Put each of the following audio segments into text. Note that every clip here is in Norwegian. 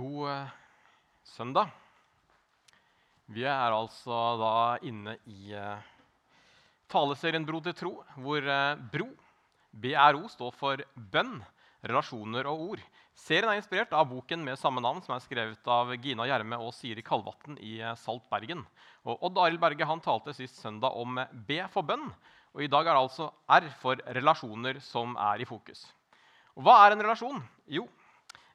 God eh, søndag. Vi er altså da inne i eh, taleserien Bro til tro, hvor eh, BRO, BRO, står for bønn, relasjoner og ord. Serien er inspirert av boken med samme navn, som er skrevet av Gina Gjerme og Siri Kalvatn i Salt Bergen. Og Odd Arild Berge han talte sist søndag om B for bønn. Og i dag er det altså R for relasjoner som er i fokus. Og hva er en relasjon? Jo,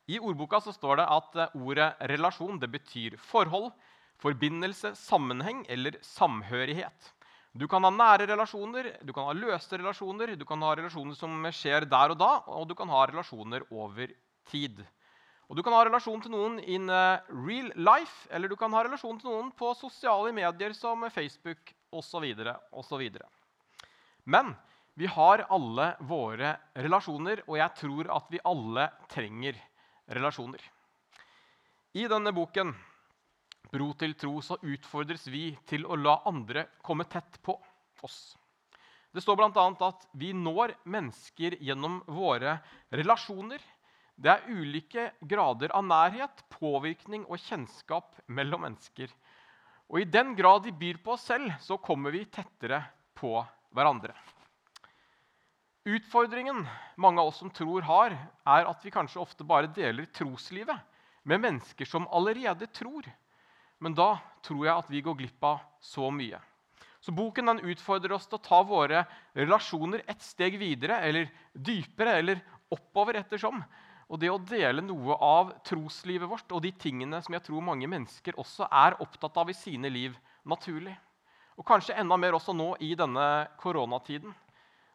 i ordboka så står det at eh, ordet relasjon det betyr forhold, forbindelse, sammenheng eller samhørighet. Du kan ha nære relasjoner, du kan ha løse relasjoner, du kan ha relasjoner som skjer der og da, og du kan ha relasjoner over tid. Og Du kan ha relasjon til noen in uh, real life, eller du kan ha relasjon til noen på sosiale medier som Facebook osv. osv. Men vi har alle våre relasjoner, og jeg tror at vi alle trenger relasjoner. I denne boken Bro til tro så utfordres vi til å la andre komme tett på oss. Det står bl.a. at vi når mennesker gjennom våre relasjoner. Det er ulike grader av nærhet, påvirkning og kjennskap mellom mennesker. Og i den grad de byr på oss selv, så kommer vi tettere på hverandre. Utfordringen mange av oss som tror har, er at vi kanskje ofte bare deler troslivet med mennesker som allerede tror. Men da tror jeg at vi går glipp av så mye. Så Boken den utfordrer oss til å ta våre relasjoner et steg videre eller dypere eller oppover ettersom. Og det å dele noe av troslivet vårt og de tingene som jeg tror mange mennesker også er opptatt av i sine liv naturlig. Og kanskje enda mer også nå i denne koronatiden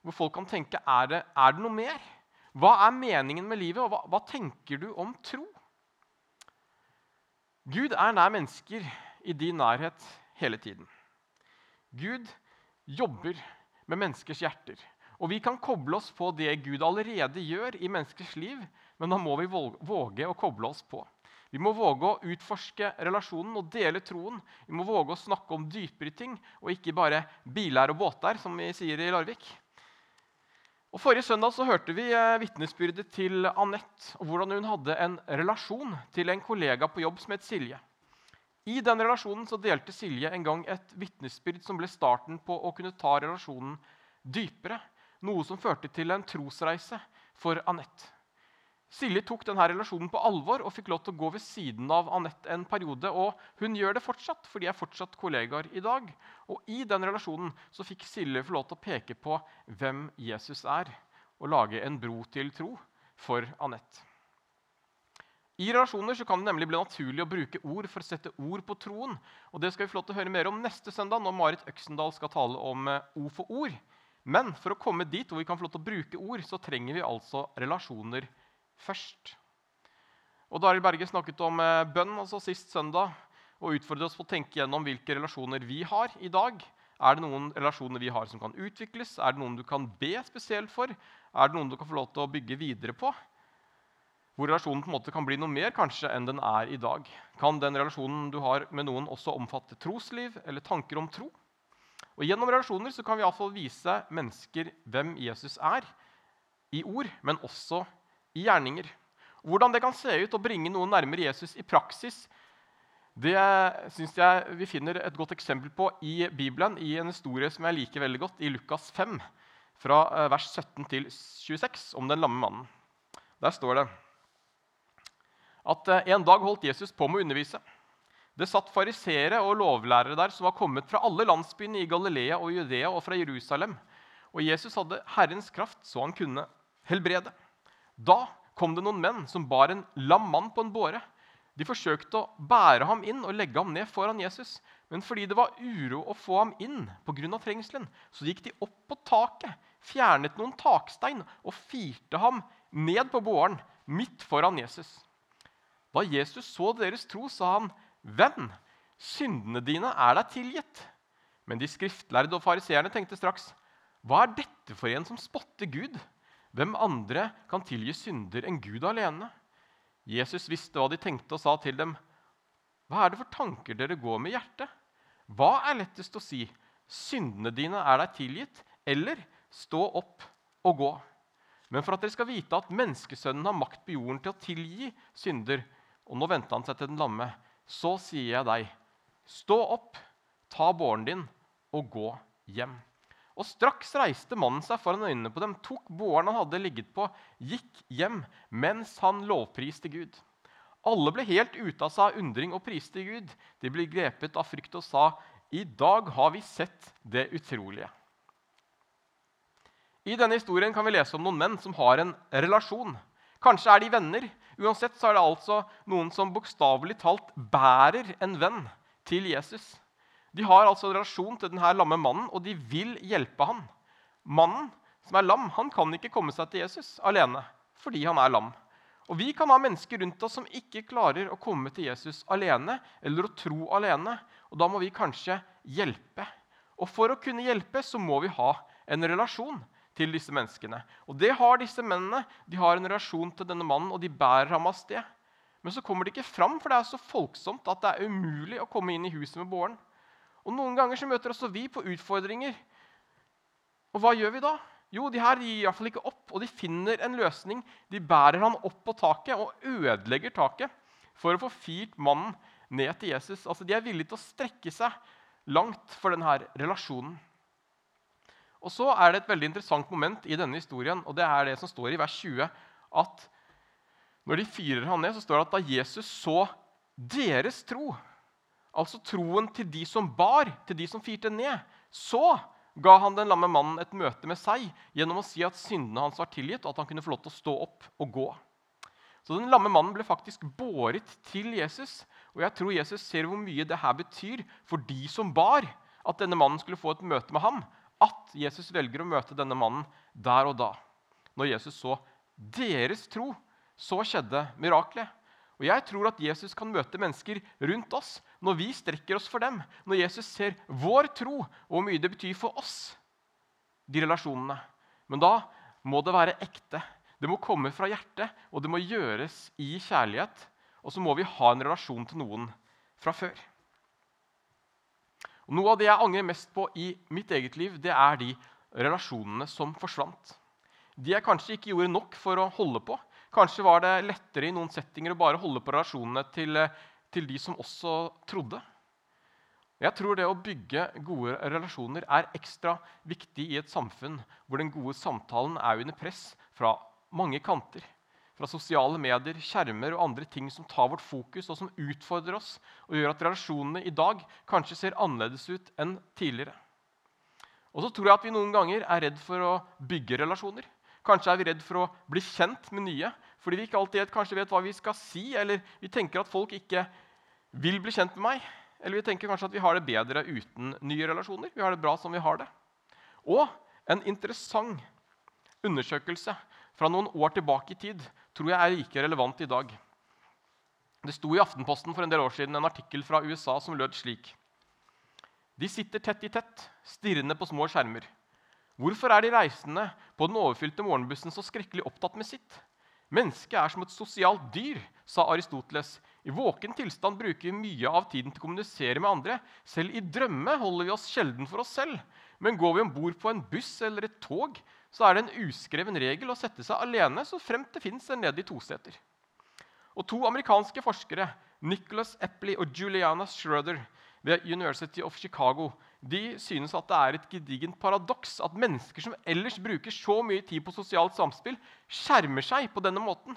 hvor folk kan tenke er det, er det noe mer? Hva er meningen med livet, og hva, hva tenker du om tro? Gud er nær mennesker i din nærhet hele tiden. Gud jobber med menneskers hjerter. Og vi kan koble oss på det Gud allerede gjør i menneskers liv, men da må vi våge å koble oss på. Vi må våge å utforske relasjonen og dele troen. Vi må våge å snakke om dypere ting og ikke bare biler og båter, som vi sier i Larvik. Og Forrige søndag så hørte vi eh, vitnesbyrdet til Anette og hvordan hun hadde en relasjon til en kollega på jobb som het Silje. I den relasjonen så delte Silje en gang et vitnesbyrd som ble starten på å kunne ta relasjonen dypere. Noe som førte til en trosreise for Anette. Silje tok denne relasjonen på alvor og fikk lov til å gå ved siden av Anette en periode. Og hun gjør det fortsatt, for de er fortsatt kollegaer i dag. Og i den relasjonen så fikk Silje få lov til å peke på hvem Jesus er, og lage en bro til tro for Anette. I relasjoner så kan det nemlig bli naturlig å bruke ord for å sette ord på troen. Og Det skal vi få lov til å høre mer om neste søndag når Marit Øksendal skal tale om eh, ord for ord. Men for å komme dit hvor vi kan få lov til å bruke ord, så trenger vi altså relasjoner først. Og Daril Berge snakket om eh, bønn altså sist søndag og utfordret oss på å tenke gjennom hvilke relasjoner vi har i dag. Er det noen relasjoner vi har som kan utvikles? Er det noen du kan be spesielt for? Er det noen du kan få lov til å bygge videre på? Hvor relasjonen på en måte kan bli noe mer kanskje enn den er i dag. Kan den relasjonen du har med noen, også omfatte trosliv eller tanker om tro? Og Gjennom relasjoner så kan vi iallfall vise mennesker hvem Jesus er, i ord, men også i gjerninger. Hvordan det kan se ut å bringe noen nærmere Jesus i praksis, det synes jeg vi finner et godt eksempel på i Bibelen, i en historie som jeg liker veldig godt, i Lukas 5, fra eh, vers 17 til 26, om den lamme mannen. Der står det at eh, en dag holdt Jesus på med å undervise. Det satt fariseere og lovlærere der som var kommet fra alle landsbyene i Galilea og Judea og fra Jerusalem. Og Jesus hadde Herrens kraft så han kunne helbrede. Da kom det noen menn som bar en lam mann på en båre. De forsøkte å bære ham inn og legge ham ned foran Jesus. Men fordi det var uro å få ham inn pga. trengselen, så gikk de opp på taket, fjernet noen takstein og firte ham ned på båren midt foran Jesus. Da Jesus så deres tro, sa han, 'Venn, syndene dine er deg tilgitt.' Men de skriftlærde og fariseerne tenkte straks, 'Hva er dette for en som spotter Gud?' Hvem andre kan tilgi synder enn Gud alene? Jesus visste hva de tenkte, og sa til dem, Hva er det for tanker dere går med hjertet? Hva er lettest å si? Syndene dine er deg tilgitt, eller stå opp og gå? Men for at dere skal vite at menneskesønnen har makt på jorden til å tilgi synder, og nå vendte han seg til den lamme. Så sier jeg deg, stå opp, ta båren din og gå hjem. Og straks reiste mannen seg foran øynene på dem, tok båren han hadde ligget på, gikk hjem mens han lovpriste Gud. Alle ble helt ute av seg av undring og priste Gud. De ble grepet av frykt og sa, i dag har vi sett det utrolige. I denne historien kan vi lese om noen menn som har en relasjon. Kanskje er de venner. Uansett så er det altså noen som bokstavelig talt bærer en venn til Jesus. De har altså en relasjon til denne lamme mannen, og de vil hjelpe han. Mannen som er lam, han kan ikke komme seg til Jesus alene fordi han er lam. Og Vi kan ha mennesker rundt oss som ikke klarer å komme til Jesus alene eller å tro alene. og Da må vi kanskje hjelpe. Og For å kunne hjelpe så må vi ha en relasjon til disse menneskene. Og det har disse mennene. De har en relasjon til denne mannen, og de bærer ham av sted. Men så kommer de ikke fram, for det er så folksomt at det er umulig å komme inn i huset med båren. Og Noen ganger så møter også vi på utfordringer. Og hva gjør vi da? Jo, de her gir iallfall ikke opp, og de finner en løsning. De bærer han opp på taket og ødelegger taket for å få firt mannen ned til Jesus. Altså, De er villige til å strekke seg langt for denne relasjonen. Og så er det et veldig interessant moment i denne historien, og det er det som står i vers 20. at Når de fyrer han ned, så står det at da Jesus så deres tro, altså troen til de som bar, til de som firte ned, så ga han den lamme mannen et møte med seg gjennom å si at syndene hans var tilgitt, og at han kunne få lov til å stå opp og gå. Så den lamme mannen ble faktisk båret til Jesus. Og jeg tror Jesus ser hvor mye det her betyr for de som bar, at denne mannen skulle få et møte med ham at Jesus velger å møte denne mannen der og da. Når Jesus så deres tro, så skjedde miraklet. Og Jeg tror at Jesus kan møte mennesker rundt oss når vi strekker oss for dem. Når Jesus ser vår tro og hvor mye det betyr for oss, de relasjonene. Men da må det være ekte. Det må komme fra hjertet, og det må gjøres i kjærlighet. Og så må vi ha en relasjon til noen fra før. Og noe av det jeg angrer mest på i mitt eget liv, det er de relasjonene som forsvant. De jeg kanskje ikke gjorde nok for å holde på. Kanskje var det lettere i noen settinger å bare holde på relasjonene til, til de som også trodde. Jeg tror det å bygge gode relasjoner er ekstra viktig i et samfunn hvor den gode samtalen er under press fra mange kanter fra sosiale medier, skjermer og andre ting som tar vårt fokus og som utfordrer oss og gjør at relasjonene i dag kanskje ser annerledes ut enn tidligere. Og så tror jeg at vi noen ganger er redd for å bygge relasjoner. Kanskje er vi redd for å bli kjent med nye fordi vi ikke alltid kanskje vet hva vi skal si, eller vi tenker at folk ikke vil bli kjent med meg. Eller vi tenker kanskje at vi har det bedre uten nye relasjoner. Vi har det bra som vi har det. Og en interessant undersøkelse fra noen år tilbake i tid tror jeg er like relevant i dag. Det sto i Aftenposten for en del år siden en artikkel fra USA som lød slik. De sitter tett i tett, stirrende på små skjermer. Hvorfor er de reisende på den overfylte morgenbussen så skrekkelig opptatt med sitt? Mennesket er som et sosialt dyr, sa Aristoteles. I våken tilstand bruker vi mye av tiden til å kommunisere med andre. Selv i drømme holder vi oss sjelden for oss selv. Men går vi om bord på en buss eller et tog, så er det en uskreven regel å sette seg alene så fremt det fins en ledig toseter. Og to amerikanske forskere, Nicholas Epley og Juliana Schroeder ved University of Chicago, de synes at det er et gedigent paradoks at mennesker som ellers bruker så mye tid på sosialt samspill, skjermer seg på denne måten.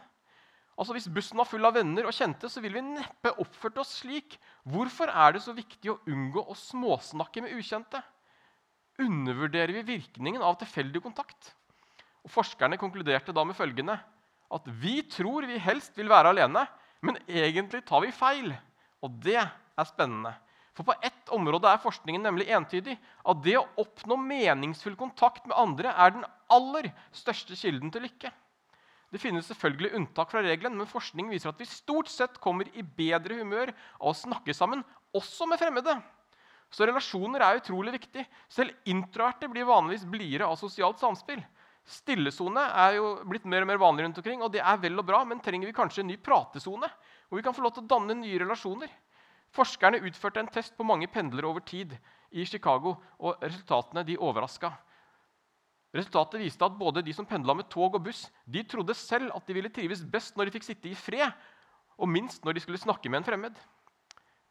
Altså Hvis bussen var full av venner og kjente, så ville vi neppe oppført oss slik. Hvorfor er det så viktig å unngå å småsnakke med ukjente? undervurderer vi virkningen av tilfeldig kontakt. Og Forskerne konkluderte da med følgende at vi tror vi helst vil være alene, men egentlig tar vi feil. Og det er spennende. For på ett område er forskningen nemlig entydig. At det å oppnå meningsfull kontakt med andre er den aller største kilden til lykke. Det finnes selvfølgelig unntak fra regelen, men forskning viser at vi stort sett kommer i bedre humør av å snakke sammen, også med fremmede. Så relasjoner er utrolig viktig. Selv introverte blir vanligvis blidere av sosialt samspill. Stillesone er jo blitt mer og mer vanlig rundt omkring, og det er vel og bra, men trenger vi kanskje en ny pratesone? Hvor vi kan få lov til å danne nye relasjoner? Forskerne utførte en test på mange pendlere over tid i Chicago, og resultatene de overraska. Resultatet viste at både de som pendla med tog og buss, de trodde selv at de ville trives best når de fikk sitte i fred og minst når de skulle snakke med en fremmed.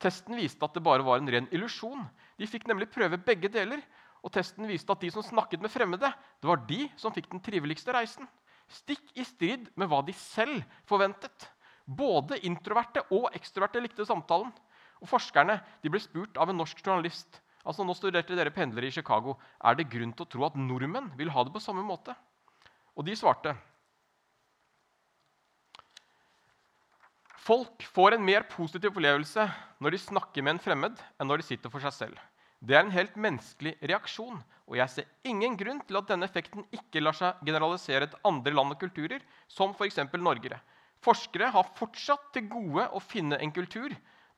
Testen viste at det bare var en ren illusjon. De fikk nemlig prøve begge deler. Og testen viste at de som snakket med fremmede, det var de som fikk den triveligste reisen. Stikk i strid med hva de selv forventet. Både introverte og ekstroverte likte samtalen. Og Forskerne de ble spurt av en norsk journalist altså nå studerte dere pendlere i Chicago, er det grunn til å tro at nordmenn vil ha det på samme måte. Og de svarte Folk får en mer positiv opplevelse når de snakker med en fremmed, enn når de sitter for seg selv. Det er en helt menneskelig reaksjon, og jeg ser ingen grunn til at denne effekten ikke lar seg generalisere til andre land og kulturer, som f.eks. Norge. Forskere har fortsatt til gode å finne en kultur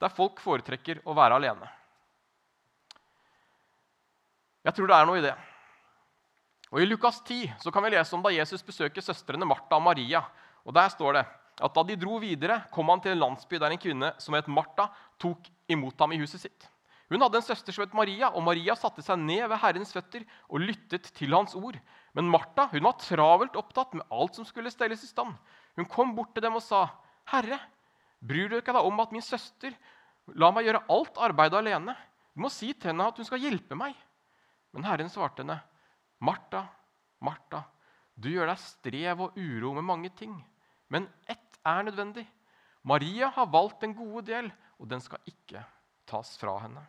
der folk foretrekker å være alene. Jeg tror det er noe i det. Og I Lukas 10 så kan vi lese om da Jesus besøker søstrene Martha og Maria. Og Der står det at da de dro videre, kom han til en landsby der en kvinne som het Martha, tok imot ham i huset sitt. Hun hadde en søster som het Maria, og Maria satte seg ned ved Herrens føtter og lyttet til hans ord. Men Martha hun var travelt opptatt med alt som skulle stelles i stand. Hun kom bort til dem og sa, 'Herre, bryr du ikke deg om at min søster la meg gjøre alt arbeidet alene?' 'Du må si til henne at hun skal hjelpe meg.' Men Herren svarte henne, 'Martha, Martha, du gjør deg strev og uro med mange ting.' Men ett er nødvendig. Maria har valgt en gode del, og den skal ikke tas fra henne.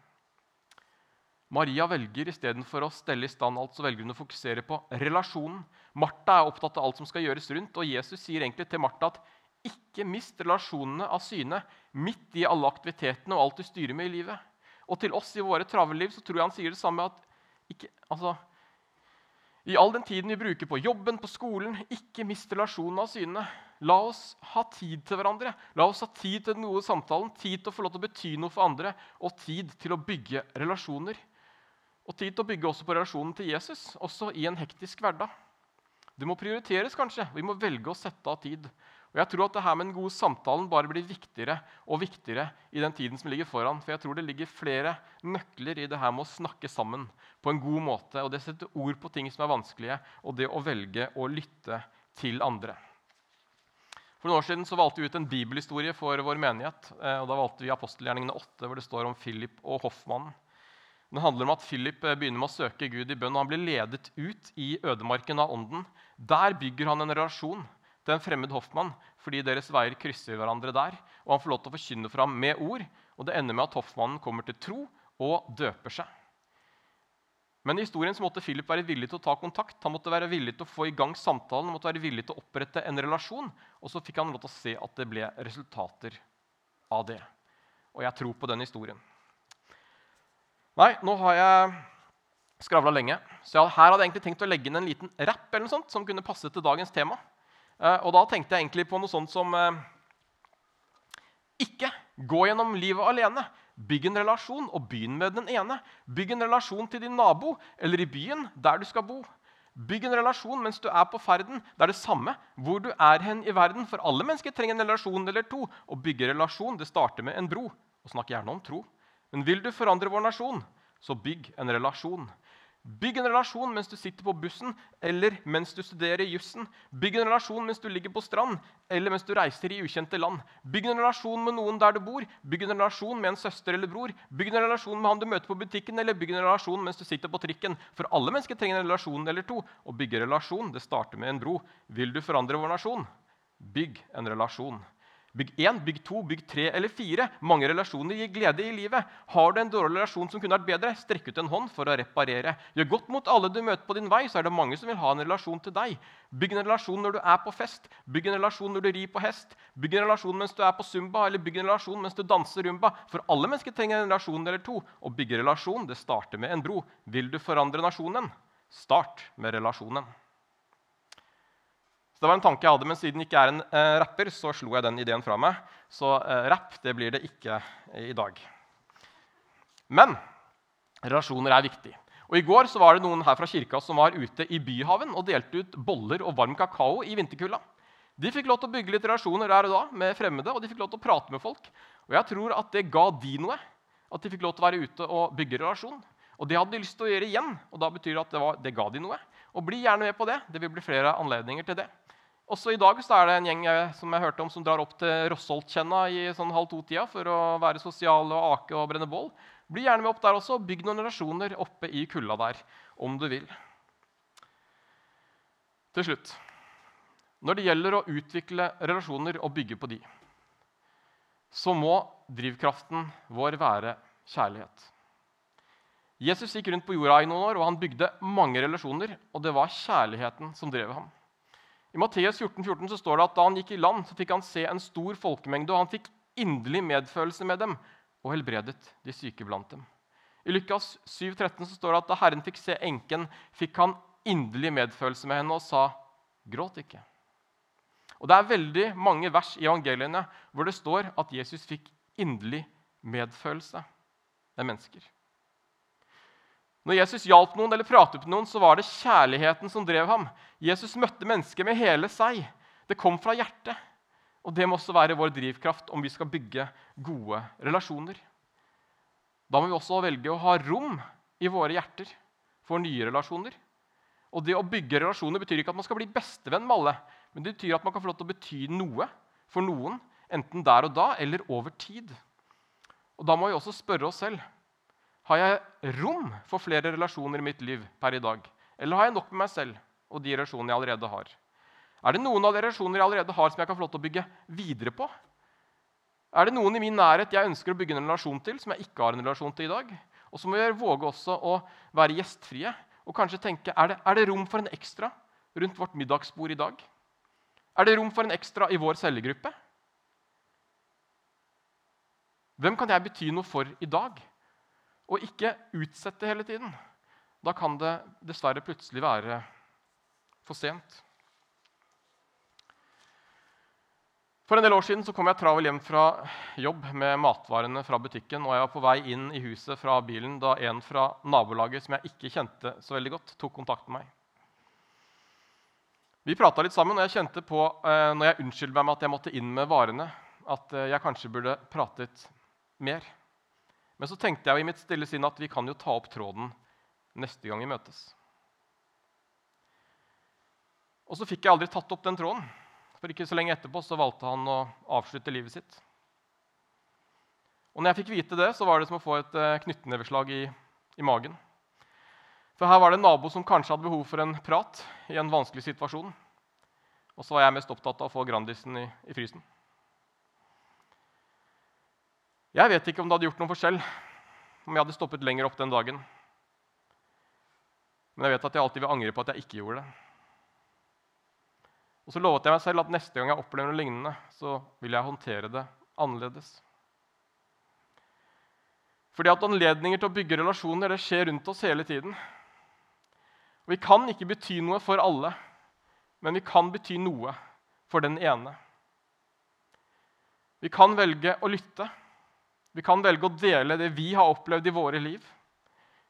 Maria velger istedenfor å stelle i stand alt, så velger hun å fokusere på relasjonen. Martha er opptatt av alt som skal gjøres rundt, og Jesus sier egentlig til Martha at ikke mist relasjonene av syne midt i alle aktivitetene og alt du styrer med i livet. Og til oss i våre travle så tror jeg han sier det samme. at ikke, altså, I all den tiden vi bruker på jobben, på skolen, ikke mist relasjonene av syne. La oss ha tid til hverandre. La oss ha tid til den gode samtalen, tid til å få lov til å bety noe for andre og tid til å bygge relasjoner. Og tid til å bygge også på relasjonen til Jesus, også i en hektisk hverdag. Det må prioriteres, kanskje. Vi må velge å sette av tid. Og jeg tror at det her med den gode samtalen bare blir viktigere og viktigere i den tiden som ligger foran. For jeg tror det ligger flere nøkler i det her med å snakke sammen på en god måte. Og det setter ord på ting som er vanskelige, og det å velge å lytte til andre. For noen år siden så valgte vi ut en bibelhistorie for vår menighet. Eh, og Da valgte vi apostelgjerningene 8, hvor det står om Philip og hoffmannen. Det handler om at Philip eh, begynner med å søke Gud i bønn. og Han blir ledet ut i ødemarken av ånden. Der bygger han en relasjon til en fremmed hoffmann fordi deres veier krysser hverandre der. og Han får lov til å forkynne for ham med ord. og Det ender med at hoffmannen kommer til tro og døper seg. Men i historien så måtte Philip være villig til å ta kontakt. Han måtte være villig til å få i gang samtalen, han måtte være villig til å opprette en relasjon. Og så fikk han lov til å se at det ble resultater av det. Og jeg tror på den historien. Nei, nå har jeg skravla lenge, så her hadde jeg egentlig tenkt å legge inn en liten rapp eller noe sånt, som kunne passe til dagens tema. Eh, og da tenkte jeg egentlig på noe sånt som eh, Ikke gå gjennom livet alene. Bygg en relasjon, og begynn med den ene. Bygg en relasjon til din nabo eller i byen der du skal bo. Bygg en relasjon mens du er på ferden. Det er det samme hvor du er hen i verden. For alle mennesker trenger en relasjon eller to. Å bygge relasjon det starter med en bro. Og snakk gjerne om tro. Men vil du forandre vår nasjon, så bygg en relasjon. Bygg en relasjon mens du sitter på bussen eller mens du studerer jussen. Bygg en relasjon mens du ligger på strand eller mens du reiser i ukjente land. Bygg en relasjon med noen der du bor. Bygg en relasjon med en søster eller bror. Bygg en relasjon med han du møter på butikken, eller bygg en relasjon mens du sitter på trikken. For alle mennesker trenger en relasjon eller to. Å bygge relasjon det starter med en bro. Vil du forandre vår nasjon? Bygg en relasjon. Bygg én, bygg to, bygg tre eller fire. Mange relasjoner gir glede i livet. Har du en dårlig relasjon som kunne vært bedre, strekk ut en hånd for å reparere. Gjør godt mot alle du møter på din vei, så er det mange som vil ha en relasjon til deg. Bygg en relasjon når du er på fest, bygg en relasjon når du rir på hest. Bygg en relasjon mens du er på zumba, eller bygg en relasjon mens du danser rumba. For alle mennesker trenger en relasjon eller to. Å bygge relasjon det starter med en bro. Vil du forandre nasjonen? Start med relasjonen. Så Det var en tanke jeg hadde, men siden jeg ikke er en eh, rapper, så slo jeg den ideen fra meg. Så eh, rapp det blir det ikke i dag. Men relasjoner er viktig. Og I går så var det noen her fra kirka som var ute i Byhaven og delte ut boller og varm kakao i vinterkulda. De fikk lov til å bygge litt relasjoner der og da med fremmede, og de fikk lov til å prate med folk. Og jeg tror at det ga de noe, at de fikk lov til å være ute og bygge relasjon. Og det hadde de lyst til å gjøre igjen, og da betyr det at det, var, det ga de noe. Og bli gjerne med på det. Det vil bli flere anledninger til det Også i dag så er det en gjeng jeg, som jeg hørte om som drar opp til Rossoltkjenna i sånn halv to-tida for å være sosiale og ake og brenne bål. Bli gjerne med opp der også. Bygg noen relasjoner oppe i kulda der om du vil. Til slutt Når det gjelder å utvikle relasjoner og bygge på de, så må drivkraften vår være kjærlighet. Jesus gikk rundt på jorda i noen år, og han bygde mange relasjoner. Og det var kjærligheten som drev ham. I Matteus 14, 14 så står det at da han gikk i land, så fikk han se en stor folkemengde, og han fikk inderlig medfølelse med dem og helbredet de syke blant dem. I Lukas 7, 13 så står det at da Herren fikk se enken, fikk han inderlig medfølelse med henne og sa, 'Gråt ikke'. Og Det er veldig mange vers i evangeliene hvor det står at Jesus fikk inderlig medfølelse med mennesker. Når Jesus hjalp noen eller pratet med noen, så var det kjærligheten som drev ham. Jesus møtte mennesket med hele seg. Det kom fra hjertet. Og det må også være vår drivkraft om vi skal bygge gode relasjoner. Da må vi også velge å ha rom i våre hjerter for nye relasjoner. Og det å bygge relasjoner betyr ikke at man skal bli bestevenn med alle, men det betyr at man kan få lov til å bety noe for noen, enten der og da eller over tid. Og Da må vi også spørre oss selv har jeg rom for flere relasjoner i mitt liv per i dag? Eller har jeg nok med meg selv og de relasjonene jeg allerede har? Er det noen av de relasjoner jeg allerede har, som jeg kan få lov til å bygge videre på? Er det noen i min nærhet jeg ønsker å bygge en relasjon til, som jeg ikke har en relasjon til i dag? Og så må vi våge også å være gjestfrie og kanskje tenke er det, er det rom for en ekstra rundt vårt middagsbord i dag? Er det rom for en ekstra i vår cellegruppe? Hvem kan jeg bety noe for i dag? Og ikke utsette hele tiden. Da kan det dessverre plutselig være for sent. For en del år siden så kom jeg travel hjem fra jobb med matvarene fra butikken. og Jeg var på vei inn i huset fra bilen da en fra nabolaget som jeg ikke kjente så veldig godt, tok kontakt med meg. Vi prata litt sammen, og jeg kjente på eh, når jeg unnskyldte meg med at jeg måtte inn med varene, at eh, jeg kanskje burde pratet mer. Men så tenkte jeg i mitt stille sinn at vi kan jo ta opp tråden neste gang vi møtes. Og så fikk jeg aldri tatt opp den tråden. For ikke så lenge etterpå så valgte han å avslutte livet sitt. Og når jeg fikk vite det, så var det som å få et uh, knyttneveslag i, i, magen. For her var det en nabo som kanskje hadde behov for en prat i en vanskelig situasjon. Og så var jeg mest opptatt av å få Grandisen i, i frysen. Jeg vet ikke om det hadde gjort noen forskjell om jeg hadde stoppet lenger opp den dagen. Men jeg vet at jeg alltid vil angre på at jeg ikke gjorde det. Og så lovet jeg meg selv at neste gang jeg opplever noe lignende, så vil jeg håndtere det annerledes. Fordi at anledninger til å bygge relasjoner det skjer rundt oss hele tiden. Og Vi kan ikke bety noe for alle, men vi kan bety noe for den ene. Vi kan velge å lytte. Vi kan velge å dele det vi har opplevd i våre liv.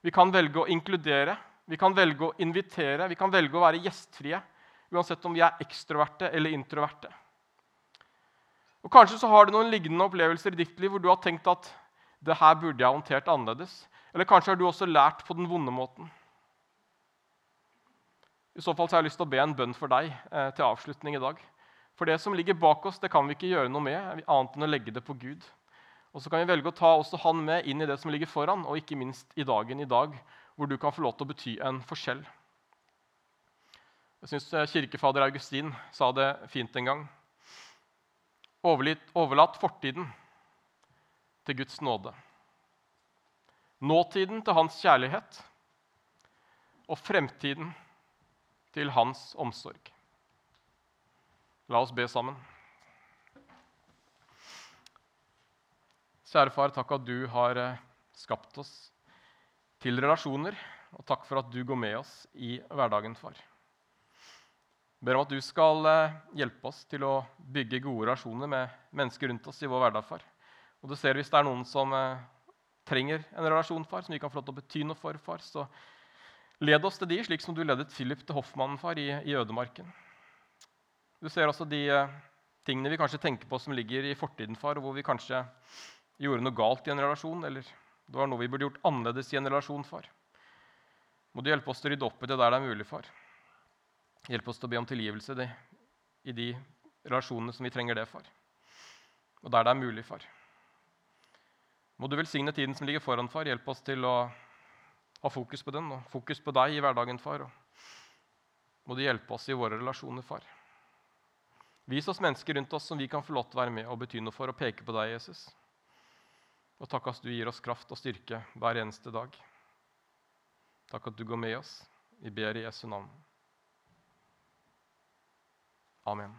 Vi kan velge å inkludere, vi kan velge å invitere, vi kan velge å være gjestfrie. Uansett om vi er ekstroverte eller introverte. Og Kanskje så har du noen lignende opplevelser i ditt liv hvor du har tenkt at det her burde jeg håndtert annerledes. Eller kanskje har du også lært på den vonde måten. I så fall så har jeg lyst til å be en bønn for deg eh, til avslutning i dag. For det som ligger bak oss, det kan vi ikke gjøre noe med, annet enn å legge det på Gud. Og så kan vi velge å ta også han med inn i det som ligger foran, og ikke minst i dagen i dag, hvor du kan få lov til å bety en forskjell. Jeg syns eh, kirkefader Augustin sa det fint en gang. Overlat fortiden til Guds nåde. Nåtiden til hans kjærlighet og fremtiden til hans omsorg. La oss be sammen. Kjære far, takk at du har eh, skapt oss til relasjoner. Og takk for at du går med oss i hverdagen, far. Jeg ber om at du skal eh, hjelpe oss til å bygge gode relasjoner med mennesker rundt oss i vår hverdag, far. Og du ser hvis det er noen som eh, trenger en relasjon, far, som vi kan få lov til å bety noe for, far, så led oss til de, slik som du ledet Philip til hoffmannen, far, i, i ødemarken. Du ser også de tingene vi kanskje tenker på som ligger i fortiden, far, og hvor vi kanskje gjorde noe galt i en relasjon, eller det var noe vi burde gjort annerledes i en relasjon, far. Må du hjelpe oss til å rydde opp i det der det er mulig, far. Hjelp oss til å be om tilgivelse i de relasjonene som vi trenger det for. Og der det er mulig, far. Må du velsigne tiden som ligger foran, far. Hjelp oss til å ha fokus på den og fokus på deg i hverdagen, far. Og må du hjelpe oss i våre relasjoner, far. Vis oss mennesker rundt oss som vi kan få lov til å være med og bety noe for og peke på deg, Jesus. Og takk at du gir oss kraft og styrke hver eneste dag. Takk at du går med oss. Vi ber i Jesu navn. Amen.